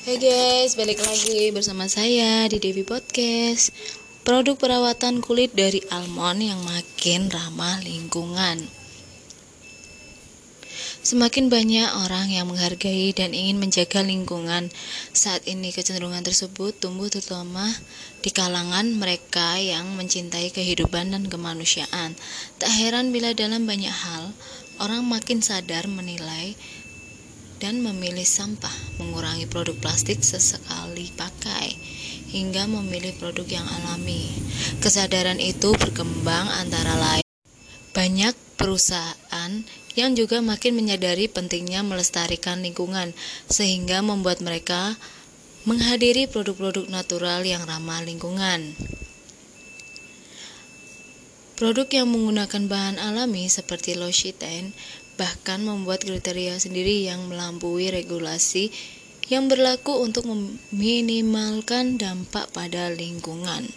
Hai guys, balik lagi bersama saya di Devi Podcast Produk perawatan kulit dari almond yang makin ramah lingkungan Semakin banyak orang yang menghargai dan ingin menjaga lingkungan. Saat ini kecenderungan tersebut tumbuh terutama di kalangan mereka yang mencintai kehidupan dan kemanusiaan. Tak heran bila dalam banyak hal orang makin sadar menilai dan memilih sampah, mengurangi produk plastik sesekali pakai, hingga memilih produk yang alami. Kesadaran itu berkembang antara lain banyak perusahaan yang juga makin menyadari pentingnya melestarikan lingkungan, sehingga membuat mereka menghadiri produk-produk natural yang ramah lingkungan. Produk yang menggunakan bahan alami seperti L'Occitane bahkan membuat kriteria sendiri yang melampaui regulasi yang berlaku untuk meminimalkan dampak pada lingkungan.